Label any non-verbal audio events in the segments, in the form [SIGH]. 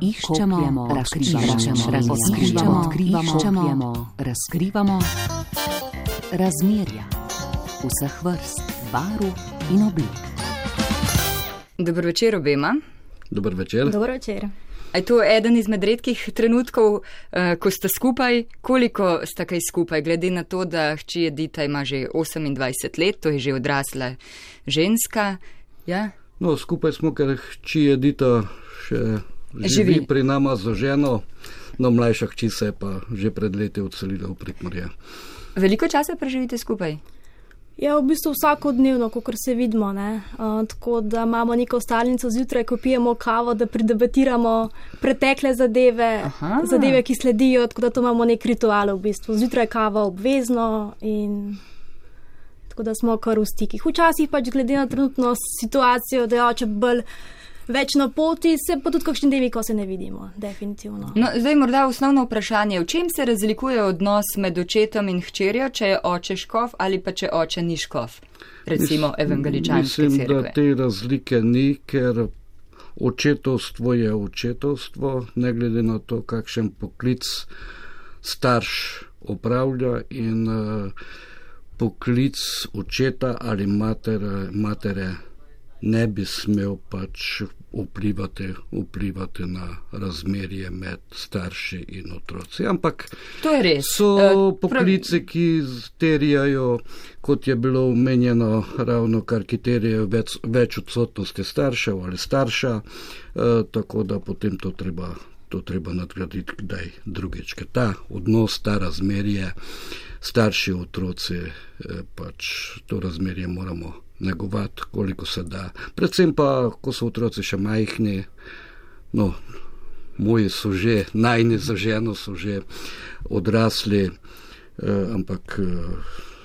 Iščemo, razkrivamo, razkrivamo, odkrivamo, razkrivamo razmerja vseh vrst, barv in oblik. Dobro večer obema. Dober večer. Dobro večer. A je to eden izmed redkih trenutkov, eh, ko sta skupaj? Koliko sta kaj skupaj, glede na to, da hči Edita ima že 28 let, to je že odrasla ženska? Ja? No, skupaj smo, ker hči Edita še živi, Živi. pri nama za ženo, no mlajša hči se je pa že pred leti odselila v Prekmorje. Veliko časa preživite skupaj? Ja, v bistvu vsakodnevno, kot se vidimo. ne. Uh, tako da imamo neko stalnico zjutraj, ko pijemo kavo, da predebatiramo pretekle zadeve, Aha. zadeve, ki sledijo. Tako da to imamo nek ritual v bistvu. Zjutraj kava obvezno in tako da smo kar v stikih. Včasih pač glede na trenutno situacijo, da je oče bolj več na poti, se pa tudi kakšni dnevi, ko se ne vidimo, definitivno. No, zdaj morda osnovno vprašanje, v čem se razlikuje odnos med očetom in hčerjo, če je oče škof ali pa če oče ni škof, recimo evangeličanske Mislim, da cerkve. te razlike ni, ker očetovstvo je očetovstvo, ne glede na to, kakšen poklic starš opravlja in uh, poklic očeta ali matere, matere ne bi smel pač vplivati, vplivati na razmerje med starši in otroci. Ampak To je res. So Eh, poklici, ki terjajo, kot je bilo omenjeno, ravno kar ki terjajo več, več odsotnosti staršev ali starša, eh, tako da potem to treba, to treba nadgraditi kdaj drugič. Ker ta odnos, ta razmerje, starši, otroci, eh, pač to razmerje moramo negovati, koliko se da. Predvsem pa, ko so otroci še majhni, no, moji so že, najni za ženo so že odrasli, eh, ampak eh,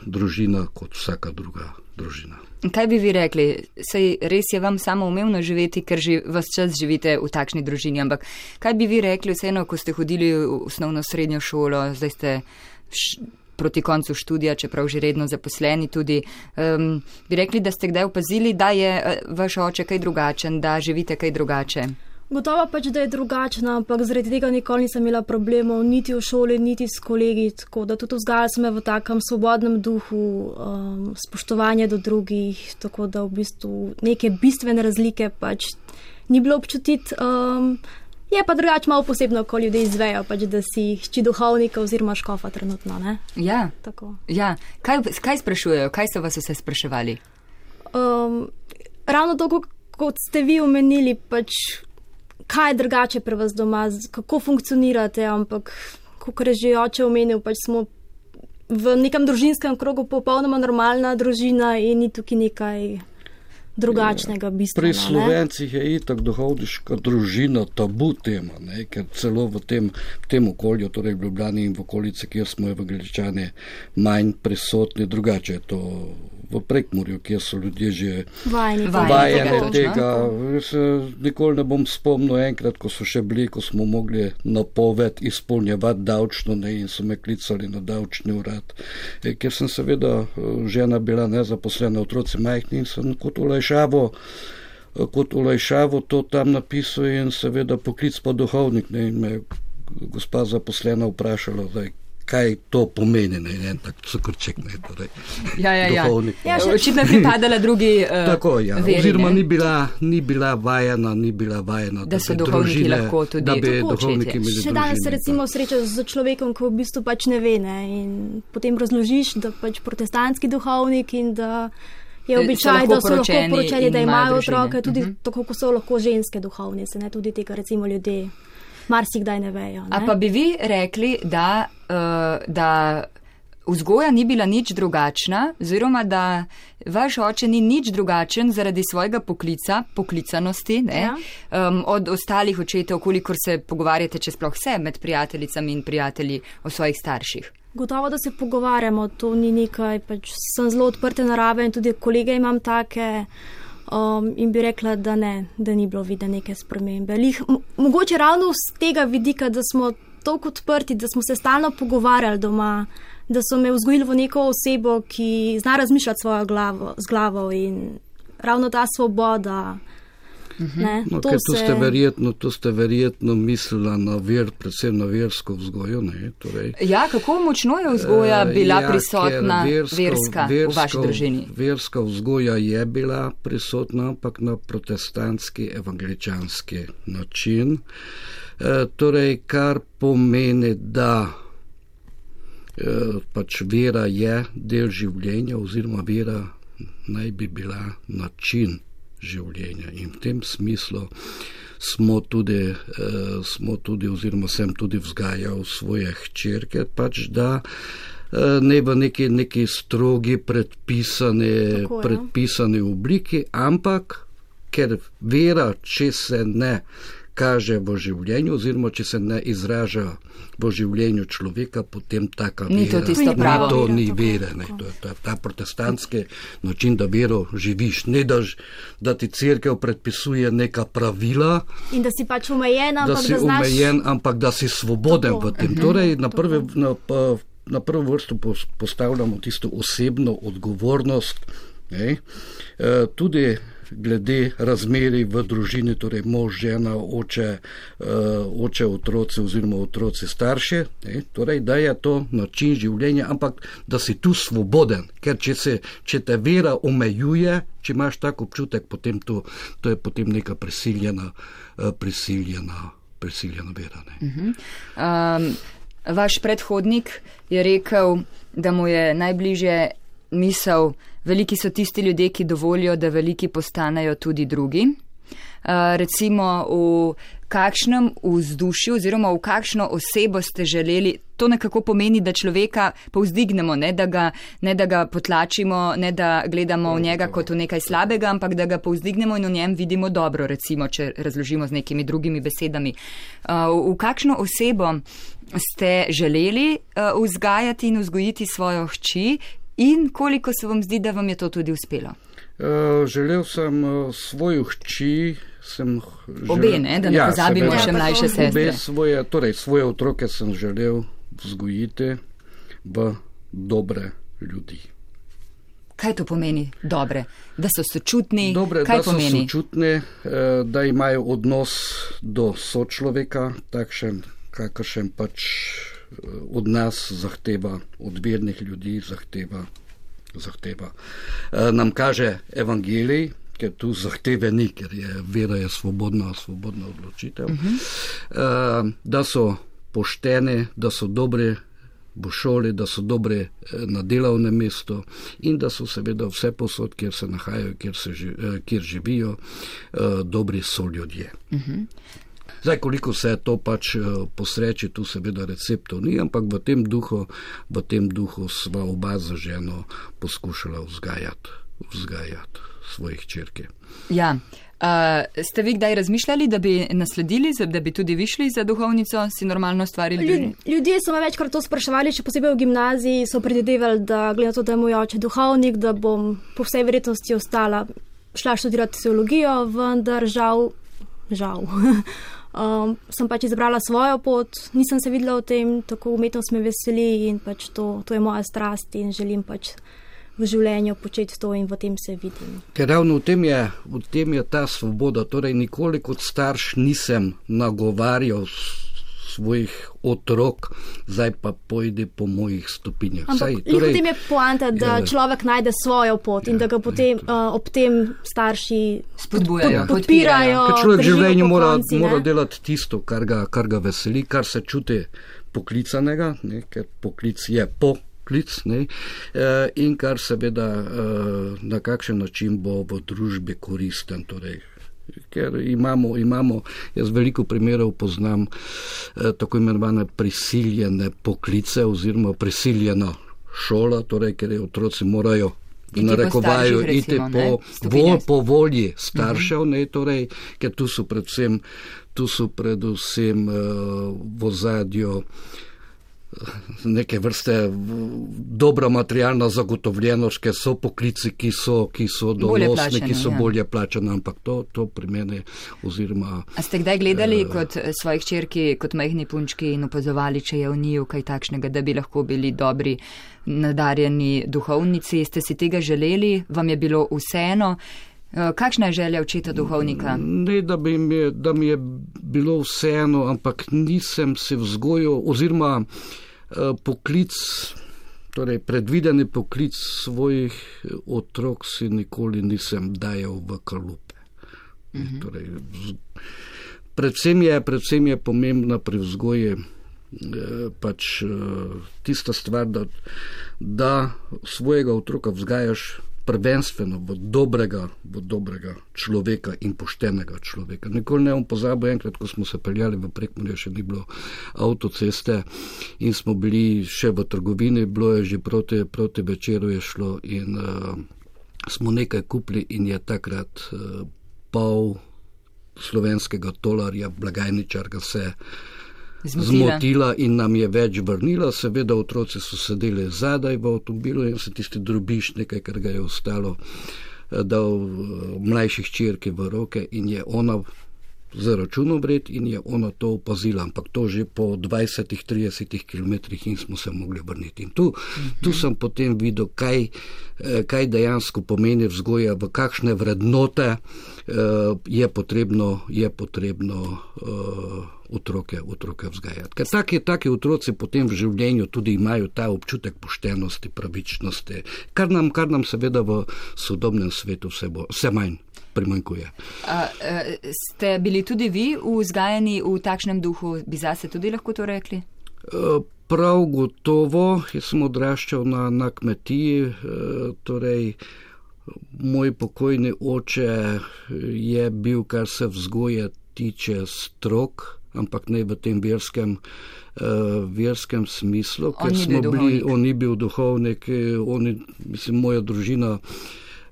družina kot vsaka druga družina. Kaj bi vi rekli? Sej res je vam samo umevno živeti, ker že vse čas živite v takšni družini, ampak kaj bi vi rekli vseeno, ko ste hodili v osnovno srednjo šolo, zdaj ste proti koncu študija, čeprav že redno zaposleni tudi, um, bi rekli, da ste kdaj opazili, da je eh, vaš oče kaj drugačen, da živite kaj drugače? Gotovo pač, da je drugačna, ampak zaradi tega nikoli nisem imela problemov, niti v šoli, niti s kolegi. Tako da tudi vzgajala sem me v takem svobodnem duhu, um, spoštovanja do drugih, tako da v bistvu neke bistvene razlike pač ni bilo občutiti. Um, je pa drugače malo posebno, ko ljudje izvejo, pač, da si hči duhovnika oziroma škofa trenutno. Ne? Ja, Tako. ja. Kaj, kaj sprašujejo, kaj so vas vse spraševali? Um, ravno to, kot- ste vi omenili, pač, kaj je drugače pri vas doma, kako funkcionirate, ampak kot je že oče omenil, pač smo v nekem družinskem krogu popolnoma normalna družina in ni tukaj nekaj drugačnega, Pri bistvenega. ne. slovencih je itak duhovniška družina tabu tema, ne? ker celo v tem, v tem okolju, torej v Ljubljani in v okolici, kjer smo evangeličani manj prisotni, drugače je to v Prekmurju, kjer so ljudje že Vajeni, Vajeni tega, tega. Se nikoli ne bom spomnil enkrat, ko so še bili, ko smo mogli napoved izpolnjevati davčno ne, in so me klicali na davčni urad. E, ker sem seveda eh, žena bila nezaposlena, otroci majhni in sem kot olajšavo. eh, Kot olajšavo to tam napisal in seveda poklic pa duhovnik. Ne, in me je gospa zaposlena vprašala, zdaj, kaj to pomeni. Ne, in en tak cukrček. Ne, torej, Ja, ja, ja. duhovnik. Ja, še- Očitno je pripadala drugi. Uh, Tako. Ja. veri, Oziroma ne? ni bila, ni bila vajena, ni bila vajena, Da so bi duhovniki družine, lahko tudi da bi duhovniki imeli Še danes se recimo srečaš z človekom, ko v bistvu pač ne ve ne, in potem razložiš, da pač protestantski duhovnik in da je So običaj, lahko da so lahko poročeni poročeni, in da imajo družine. otroke, tudi Mhm. tako, kot so lahko ženske duhovnice, ne, tudi tega recimo ljudje marsikdaj ne vejo. A Ne. pa bi vi rekli, da, uh, da vzgoja ni bila nič drugačna, oziroma da vaš oče ni nič drugačen zaradi svojega poklica, poklicanosti ne, Ja. um, od ostalih očetov, kolikor se pogovarjate, če sploh vse med prijateljicami in prijatelji o svojih starših. Gotovo, da se pogovarjamo, to ni nekaj, pač sem zelo odprte narave in tudi kolege imam take. Um, in bi rekla, da ne, da ni bilo videti neke spremembe. Lih, mo- mogoče ravno z tega vidika, da smo tako odprti, da smo se stalno pogovarjali doma, da so me vzgojili v neko osebo, ki zna razmišljati svojo glavo, z glavo in ravno ta svoboda. Ne, No, to se- ste verjetno, tu ste verjetno mislila na ver, predvsem na versko vzgojo, ne, torej. Ja, kako močno je vzgoja Eh, bila ja, prisotna versko- verska v vaši versko- družini? Verska vzgoja je bila prisotna, ampak na protestantski, evangeličanski način. E, torej, kar pomeni, da e, pač vera je del življenja, oziroma vera naj bi bila način življenja. In v tem smislu smo tudi, eh, smo tudi oziroma sem tudi vzgajal svoje hčerke, pač da eh, ne v neki, neki strogi predpisane, Tako, ja. predpisane obliki, ampak ker vera, če se ne kaže v življenju, oziroma če se ne izraža v življenju človeka, potem taka Ni to vera, tisto ni pravo. To Vera, ni vere, ne, to je ta, ta protestantski način, da vero živiš, ne da, da ti crkev predpisuje neka pravila, In da si pač omejen, da ampak si da znaš. omejen, ampak da si svoboden Tako. v tem. Torej, na, prve, na, pa- na prvo vrsto pos- postavljamo tisto osebno odgovornost, ne, eh, tudi glede razmeri v družini, torej mož, žena, oče, eh, oče otroci oziroma otroci starše, ne, torej, da je to način življenja, ampak da si tu svoboden, ker če, se, če te vera omejuje, če imaš tak občutek, potem to, to je potem neka prisiljena, eh, prisiljena, prisiljena vera. Ne. Um, vaš predhodnik je rekel, da mu je najbližje misel, veliki so tisti ljudje, ki dovolijo, da veliki postanejo tudi drugi. Uh, recimo, v kakšnem vzdušju oziroma v kakšno osebo ste želeli, to nekako pomeni, da človeka povzdignemo, ne da ga, ne da ga potlačimo, ne da gledamo v njega kot v nekaj slabega, ampak da ga povzdignemo in v njem vidimo dobro, recimo, če razložimo z nekimi drugimi besedami. Uh, v kakšno osebo ste želeli uh, vzgajati in vzgojiti svojo hči in koliko se vam zdi, da vam je to tudi uspelo? Uh, želel sem uh, svojo hči. Sem želel, Obe, ne, da ne ja, pozabimo seveda. še mlajše sestre. Obe svoje, torej svoje otroke sem želel vzgojiti v dobre ljudi. Kaj to pomeni dobre? Da so sočutni? Dobre, Kaj da so pomeni? sočutni, eh, da imajo odnos do sočloveka, takšen, kakršen pač eh, od nas zahteva, od vernih ljudi zahteva. zahteva. Eh, Nam kaže evangelij, ker tu zahteve ni, ker je vera je svobodna, svobodna odločitev, uh -huh. da so pošteni, da so dobri v šoli, da so dobre eh, na delovnem mestu in da so seveda vse posod, kjer se nahajajo, kjer, se, eh, kjer živijo, eh, dobri so ljudje. Uh -huh. Zdaj, koliko se to pač eh, posreči, tu seveda receptov ni, ampak v tem duhu, v tem duhu sva oba za ženo poskušala vzgajati, vzgajati svojih črke. Ja. Uh, ste vi kdaj razmišljali, da bi nasledili, da bi tudi vi šli za duhovnico, si normalno stvarili? Ljud, ljudje so me večkrat to spraševali, še posebej v gimnaziji, so predvidevali, da glede na to, da je moj oče duhovnik, da bom po vsej verjetnosti ostala, šla študirati teologijo, vendar žal, žal. [LAUGHS] Um, sem pač izbrala svojo pot, nisem se videla v tem, tako umetnost me veseli in pač to, to je moja strast in želim pač v življenju početi to in v tem se vidim. Ker ravno v tem, je, v tem je ta svoboda. Torej, nikoli kot starš nisem nagovarjal svojih otrok, zdaj pa pojdi po mojih stopinjah. Ampak Saj, torej, v tem je poanta, da je- človek najde svojo pot in Ja, da ga potem uh, ob tem starši Spodbujajo, pod- podpirajo. Ker človek v življenju mora, pokonci, mora delati tisto, kar ga, kar ga veseli, kar se čuti poklicanega, ne, ker poklic je poklic ne, eh, in kar seveda eh, na kakšen način bo v družbi koristen. Torej, Ker imamo, imamo, jaz veliko primerov poznam eh, tako imenovane prisiljene poklice oziroma prisiljena šola, torej, ker je otroci morajo po narekovaju starših, iti po, vol, stopinje. po volji staršev, uh -huh. ne, torej, ker tu so predvsem, tu so predvsem uh, v ozadju neke vrste dobra materialna zagotovljenost, ker so poklici, ki so, ki so donosni, ki so ja. bolje plačani, ampak to, to pri meni oziroma A ste kdaj gledali kot eh, svojih črki, kot majhni punčki in opazovali, če je v njiju kaj takšnega, da bi lahko bili dobri, nadarjeni duhovnici? Ste si tega želeli, vam je bilo vseeno? Kakšna je želja očeta duhovnika? Ne, da, bi mi, da mi je bilo vseeno, ampak nisem se vzgojil oziroma poklic Torej, predvideni poklic svojih otrok si nikoli nisem dajal v kalupe. Mhm. torej, predvsem, je, predvsem je pomembna pri vzgoji eh, pač, eh, tista stvar, da, da svojega otroka vzgajaš prvenstveno v dobrega, v dobrega človeka in poštenega človeka. Nikoli ne bom pozabil, enkrat, ko smo se peljali v prekmurje, še ni bilo avtoceste in smo bili še v trgovini, bilo je že proti, proti večeru je šlo in uh, smo nekaj kupili in je takrat uh, pol slovenskega tolarja, blagajničar ga se zmotila in nam je več vrnila. Seveda, otroci so sedeli zadaj v avtomobilu in se tisti drobiš nekaj, kar ga je ostalo, eh, dal eh, mlajših črke v roke in je ona za računom vred in je ona to opazila, ampak to že po 20-30 km in smo se mogli vrniti. In tu, tu sem potem videl, kaj, eh, kaj dejansko pomeni vzgoja, v kakšne vrednote je potrebno, je potrebno uh, otroke, otroke vzgajati. Ker taki, taki otroci potem v življenju tudi imajo ta občutek poštenosti, pravičnosti, kar nam, kar nam seveda v sodobnem svetu vse, bo, vse manj primanjkuje. A, a, ste bili tudi vi vzgajani v takšnem duhu, bi zase tudi lahko to rekli? Prav gotovo, jaz sem odraščal na, na kmetiji, torej moj pokojni oče je bil, kar se vzgoje tiče, strok, ampak ne v tem verskem, verskem smislu, ker smo bili, on ni bil duhovnik, on, mislim, moja družina.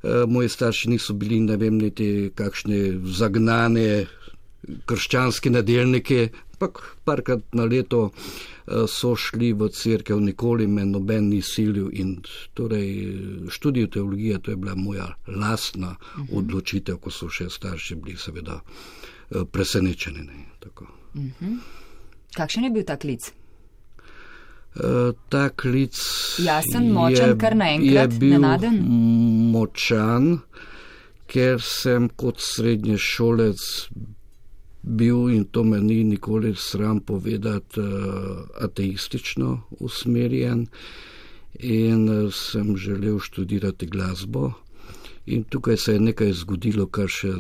Eh, moji starši niso bili, ne vem, niti kakšne zagnane krščanske nedeljnike, ampak parkrat na leto eh, so šli v crkev, nikoli me noben ni silil in torej študij teologije, to je bila moja lastna mhm. odločitev, ko so še starši bili seveda eh, presenečeni. Ne, mhm. Kakšen je bil ta klic? ta klic. Jasen, močen, je, kar naenkrat, je bil nenaden. močan, ker sem kot srednje šolec bil in to me ni nikoli sram povedati, ateistično usmerjen in sem želel študirati glasbo. In tukaj se je nekaj zgodilo, kar še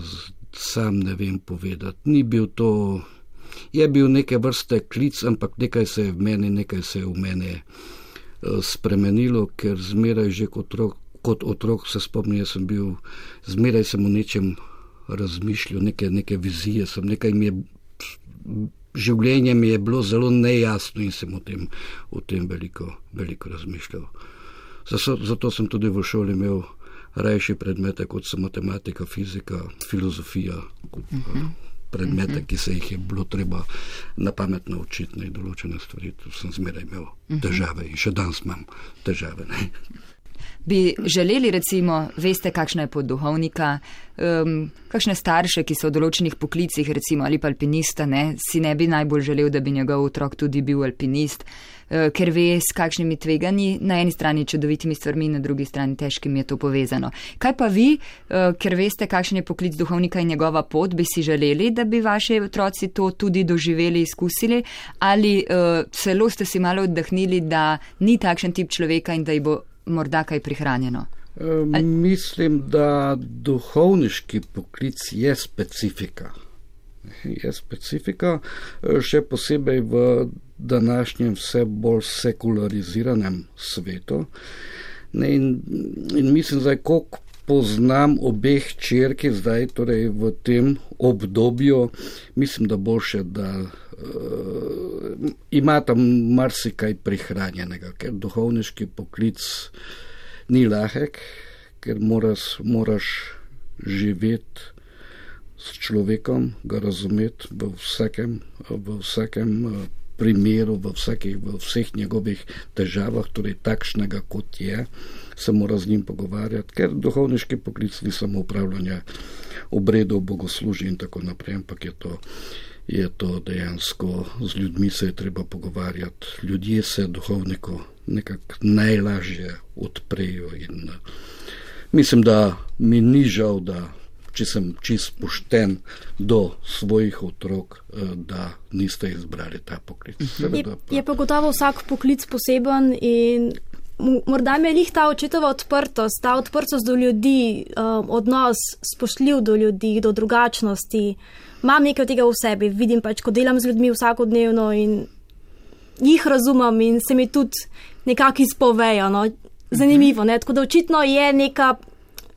sam ne vem povedati. Ni bil to je bil neke vrste klic, ampak nekaj se je v meni, nekaj se je v meni eh, spremenilo, ker zmeraj že kot otrok, kot otrok se spomnim, jaz sem bil, zmeraj sem o nečem razmišljal, neke, neke vizije, sem nekaj mi je. Življenje mi je bilo zelo nejasno in sem o tem, o tem veliko, veliko razmišljal. Zato, zato sem tudi v šoli imel rajši predmete kot so matematika, fizika, filozofija. Kot, uh -huh predmete, ki se jih je bilo treba na pamet naučiti, ne določene stvari. Tu sem zmeraj imel težave in še danes imam težave. Ne. Bi želeli, recimo, veste, kakšna je pot duhovnika, um, kakšne starše, ki so v določenih poklicih, recimo ali pa alpinista, ne, si ne bi najbolj želel, da bi njegov otrok tudi bil alpinist. Eh, ker ve, s kakšnimi tveganji, na eni strani čudovitimi stvarmi, na drugi strani težkimi je to povezano. Kaj pa vi, eh, ker veste, kakšen je poklic duhovnika in njegova pot, bi si želeli, da bi vaši otroci to tudi doživeli, izkusili, ali uh, celo ste si malo oddahnili, da ni takšen tip človeka in da ji bo morda kaj prihranjeno? Ali? Mislim, da duhovniški poklic je specifika. Je specifika, še posebej v današnjem vse bolj sekulariziranem svetu. Ne, in, in mislim, da koliko poznam obeh črki zdaj, torej v tem obdobju, mislim, da boljše, da uh, ima tam marsikaj prihranjenega, ker duhovniški poklic ni lahek, ker moraš, moraš živeti s človekom, ga razumeti v vsakem, v vsakem uh, primeru, v, vsakih, v vseh njegovih težavah, torej takšnega, kot je, se mora z njim pogovarjati, ker duhovniški poklic ni samo upravljanje obredov, bogoslužij in tako naprej, ampak je to, je to dejansko z ljudmi se je treba pogovarjati. Ljudje se duhovniku nekako najlažje odprejo in mislim, da mi ni žal, da če sem čist pošten do svojih otrok, uh, da niste izbrali ta poklic. Mhm. Seveda, je, je pa gotovo vsak poklic poseben in morda me je lih ta očetova odprtost, ta odprtost do ljudi, um, odnos spoštljiv do ljudi, do drugačnosti. Imam nekaj tega v sebi, vidim pač, ko delam z ljudmi vsakodnevno in jih razumem in se mi tudi nekako izpovejo. No. Zanimivo, ne? tako da očitno je neka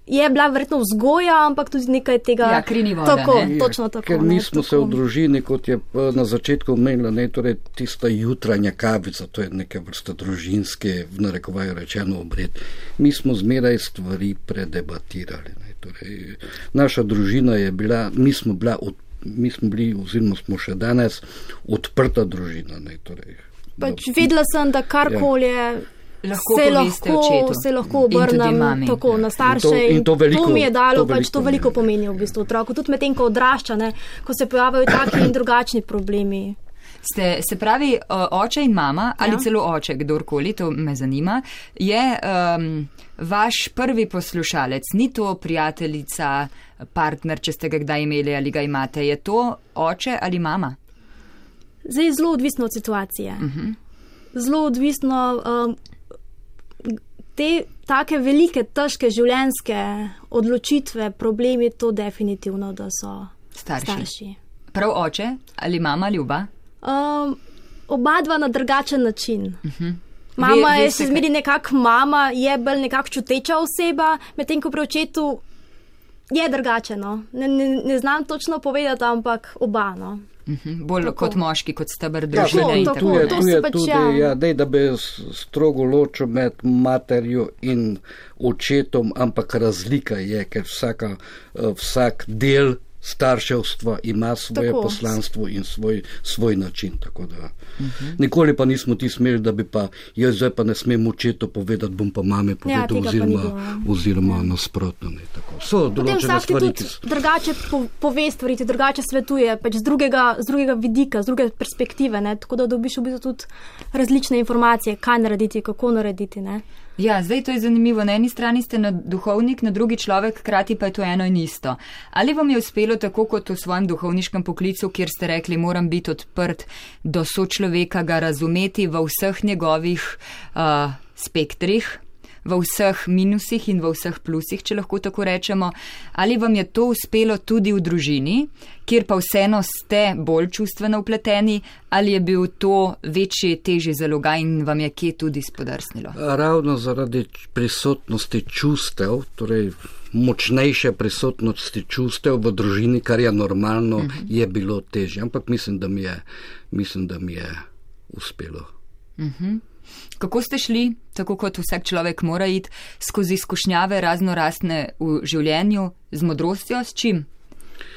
je bila verjetno vzgoja, ampak tudi nekaj tega. Ja, krini voda. Tako, ne? točno tako. Ker mi smo se v družini, kot je eh, na začetku omenila, ne, torej tista jutranja kavica, to je neke vrste družinske, v narekovaju rečeno, obred. Mi smo zmeraj stvari predebatirali. Ne, torej, naša družina je bila, mi smo, bila od, mi smo bili, oziroma smo še danes, odprta družina. Ne, torej, pač videla sem, da karkoli je. Lahko se lahko, se lahko obrnem tako ja. na starše. In to, in to, veliko, to mi je dalo, to pač veliko, to veliko pomeni v bistvu otroku. Tudi medtem, ko odrašča, ne, ko se pojavljajo taki in drugačni problemi. Ste, se pravi, oče in mama, ali ja. celo oče, kdorkoli, to me zanima, je um, vaš prvi poslušalec, ni to prijateljica, partner, če ste ga kdaj imeli ali ga imate, je to oče ali mama? Zdaj je zelo odvisno od situacije. Uh mhm. -huh. Zelo odvisno. Um, te take velike, težke življenjske odločitve, problemi, to definitivno, da so starši. starši. Prav oče ali mama ljuba? Um, oba dva na drugačen način. Uh mhm. -huh. Mama ve, je se zmeri nekako mama, je bolj nekako čuteča oseba, medtem ko pri očetu je drugače. No. Ne, ne, ne znam točno povedati, ampak oba. No. Uhum, bolj tako. kot moški, kot stebr družine. Ja, tu je, tu je pač tudi, ja. Ja, dej, da bi strogo ločil med materjo in očetom, ampak razlika je, ker vsaka, eh, vsak del starševstva ima svoje Tako. poslanstvo in svoj, svoj način. Da, uh -huh. Nikoli pa nismo ti smeli, da bi pa jaz zdaj pa ne smem očetu povedati, bom pa mame ja, povedal ja, oziroma, oziroma nasprotno. So določene stvari, ki. Drugače po, pove stvari, drugače svetuje, pač z drugega, z drugega vidika, z druge perspektive, ne? tako da dobiš v bistvu tudi različne informacije, kaj narediti, kako narediti. Ne? Ja, zdaj to je zanimivo. Na eni strani ste na duhovnik, na drugi človek, krati pa je to eno in isto. Ali vam je uspelo tako kot v svojem duhovniškem poklicu, kjer ste rekli, moram biti odprt do sočloveka, ga razumeti v vseh njegovih uh, spektrih, v vseh minusih in v vseh plusih, če lahko tako rečemo. Ali vam je to uspelo tudi v družini, kjer pa vseeno ste bolj čustveno upleteni, ali je bil to večji, težji zalogaj in vam je kje tudi spodrsnilo? Ravno zaradi prisotnosti čustev, torej močnejše prisotnosti čustev v družini, kar je normalno, uh mhm. -huh. je bilo težje. Ampak mislim, da mi je, mislim, da mi je uspelo. Uh mhm. -huh. Kako ste šli, tako kot vsak človek mora iti, skozi izkušnjave razno rastne v življenju, z modrostjo, s čim?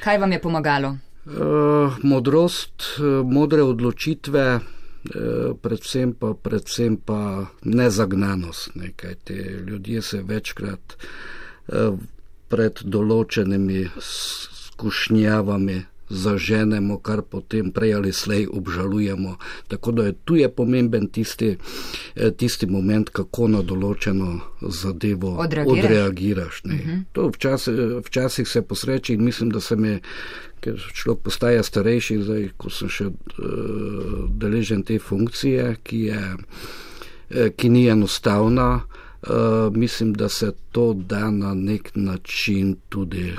Kaj vam je pomagalo? Uh, modrost, uh, modre odločitve, uh, predvsem, pa, predvsem pa nezagnanost. Nekaj te ljudje se večkrat pred določenimi skušnjavami zaženemo, kar potem prej ali slej obžalujemo. Tako da je tu je pomemben tisti, eh, tisti moment, kako na določeno zadevo odreagiraš. odreagiraš uh mhm. -huh. To včasih, včasih se posreči in mislim, da se mi, ker človek postaja starejši, zdaj, ko sem še uh, deležen te funkcije, ki, je, uh, ki ni enostavna. Uh, mislim, da se to da na nek način tudi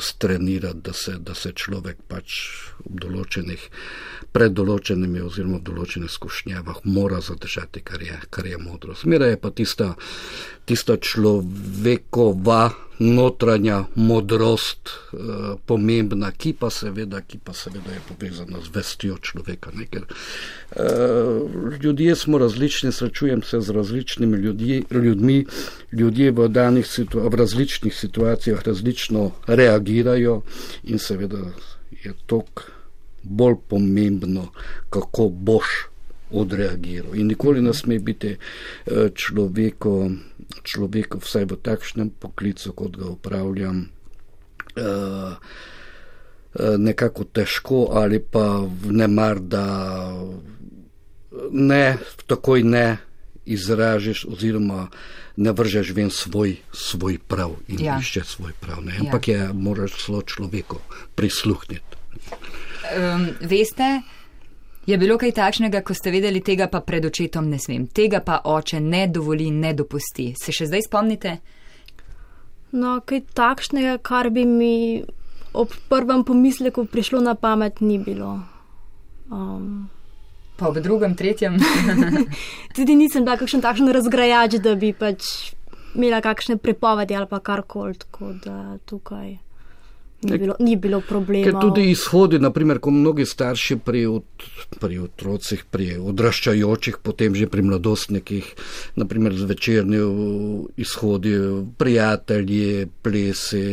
strenirati, da se, da se človek pač v določenih, pred določenimi oziroma v določenih skušnjavah mora zadržati, kar je, kar je modro. Zmeraj je pa tista, tista človekova notranja modrost uh, pomembna, ki pa, seveda, ki pa seveda je povezana z vestjo človeka. Ne? Ker uh, ljudje smo različni, srečujem se z različnimi ljudje, ljudmi, ljudje v, situ, v različnih situacijah različno reagirajo in seveda je tok bolj pomembno, kako boš odreagiral. In nikoli ne sme biti eh, človeko, človeko vsaj v takšnem poklicu, kot ga upravljam, eh, eh, nekako težko ali pa v nemar, da ne, takoj ne izražiš oziroma ne vržeš ven svoj, svoj prav in Ja. ja. iščeš svoj prav. Ne? Ampak je, moraš celo človeku prisluhniti. Um, veste, je bilo kaj takšnega, ko ste vedeli, tega pa pred očetom ne smem, tega pa oče ne dovoli, ne dopusti. Se še zdaj spomnite? No, kaj takšnega, kar bi mi ob prvem pomisleku prišlo na pamet, ni bilo. Um, Pa v drugem, tretjem. [LAUGHS] tudi nisem bila kakšen takšen razgrajač, da bi pač imela kakšne prepovedi ali pa karkoli, tako da tukaj ni Nek- bilo, ni bilo problema. Ker tudi izhodi, naprimer, ko mnogi starši pri, od, pri otrocih, pri odraščajočih, potem že pri mladostnikih, naprimer zvečerni izhodi, prijatelji, plesi,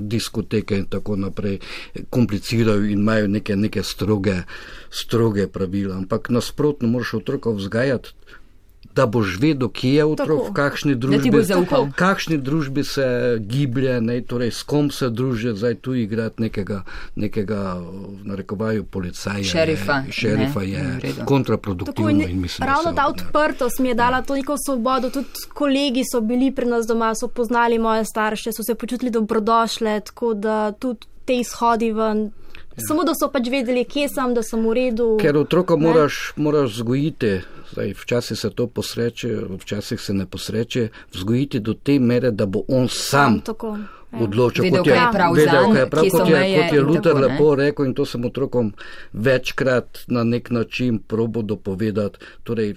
diskoteke in tako naprej, komplicirajo in imajo neke, neke stroge, stroge pravila. Ampak nasprotno moraš otroka vzgajati. Da boš vedel, kje je otrok, Tako. v kakšni družbi, v kakšni družbi se giblje, ne, torej s kom se druži, zdaj tu igrati nekega, nekega v narekovaju policaja. Šerifa, je, šerifa ne, je. Tako kontraproduktivno in in mislim, ravno ta ne. odprtost mi je dala to neko svobodo. Tudi kolegi so bili pri nas doma, so poznali moje starše, so se počutili dobrodošle, tako da tudi te izhodi ven. Samo da so pač vedeli, kje sem, da sem v redu. Ker otroka Ne. moraš, moraš vzgojiti, zdaj, včasih se to posreče, včasih se ne posreče, vzgojiti do te mere, da bo on sam tako. ja. odločil, Vedel, kot je, je prav vedel, zanj, kaj je prav, kot je, kot je Luther tako, ne. lepo rekel in to sem otrokom večkrat na nek način probo dopovedati. Torej,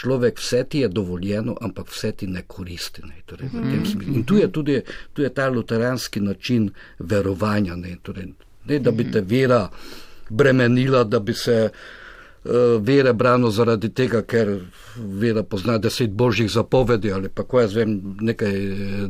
človek vse ti je dovoljeno, ampak vse ti ne koristi. Ne, torej, tem smislu. in tu je tudi tu je ta luteranski način verovanja. Ne, torej, ne da bi te vera bremenila, da bi se uh, vere brano zaradi tega, ker vera pozna deset božjih zapovedi ali pa ko jaz vem nekaj,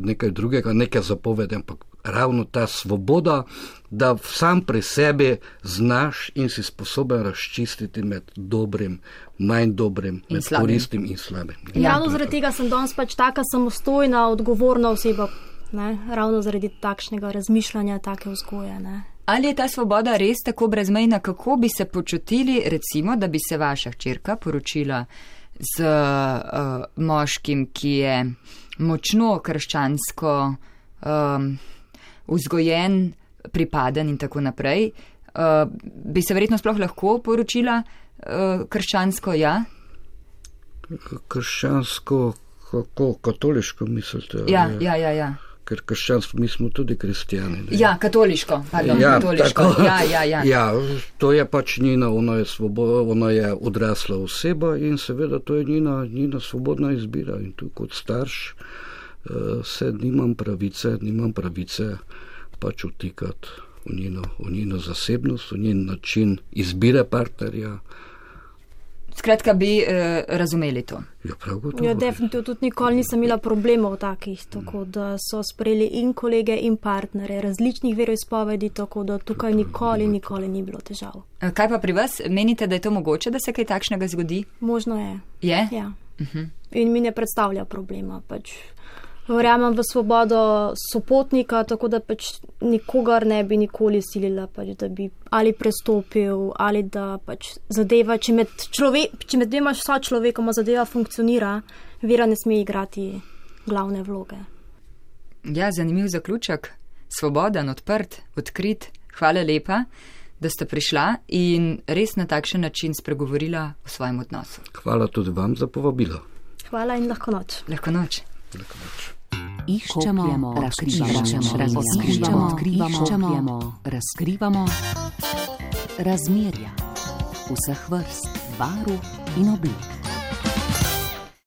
nekaj drugega, neke zapovedi, ampak ravno ta svoboda, da sam pri sebi znaš in si sposoben razčistiti med dobrim, manj dobrim, In med slabim. koristnim in slabim. Ja, ravno zaradi tega sem danes pač taka samostojna, odgovorna oseba. Ne? Ravno zaradi takšnega razmišljanja, take vzgoje. Ne? Ali je ta svoboda res tako brezmejna, kako bi se počutili, recimo, da bi se vaša hčerka poročila z uh, moškim, ki je močno krščansko um, vzgojen, pripaden in tako naprej? Uh, bi se verjetno sploh lahko poročila uh, krščansko, ja? Krščansko, kako katoliško mislite? Ja, je? ja, ja. ja. Ker krščanstvo, mi smo tudi kristijani. ne? Ja, katoliško, pardon, ja, katoliško. tako. Ja, ja, ja. ja, to je pač njena, ona je, svobo, ona je odrasla oseba in seveda to je njena, njena svobodna izbira. In tu kot starš uh, se nimam pravice, nimam pravice pač vtikati v njeno, v njeno zasebnost, v njen način izbire partnerja. Skratka, bi uh, razumeli to. Ja, prav gotovo. Ja, definitivno tudi nikoli nisem imela problemov takih, tako da so sprejeli in kolege in partnere različnih veroizpovedi, tako da tukaj nikoli, nikoli ni bilo težav. Eh, Kaj pa pri vas? Menite, da je to mogoče, da se kaj takšnega zgodi? Možno je. Je? Ja. In mi ne predstavlja problema. Pač. Verjamem v svobodo sopotnika, tako da pač nikogar ne bi nikoli silila, pač, da bi ali prestopil, ali da pač zadeva, če med, člove, če med dvema sočlovekoma zadeva funkcionira, vera ne sme igrati glavne vloge. Ja, zanimiv zaključek. Svoboden, odprt, odkrit. Hvala lepa, da ste prišla in res na takšen način spregovorila o svojem odnosu. Hvala tudi vam za povabilo. Hvala in lahko noč. Lahko noč. Iščemo, Kopljemo, razkrivamo, razkrivamo, razkrivamo, odkrivamo, iščemo, razkrivamo razmerja vseh vrst, barv in oblik.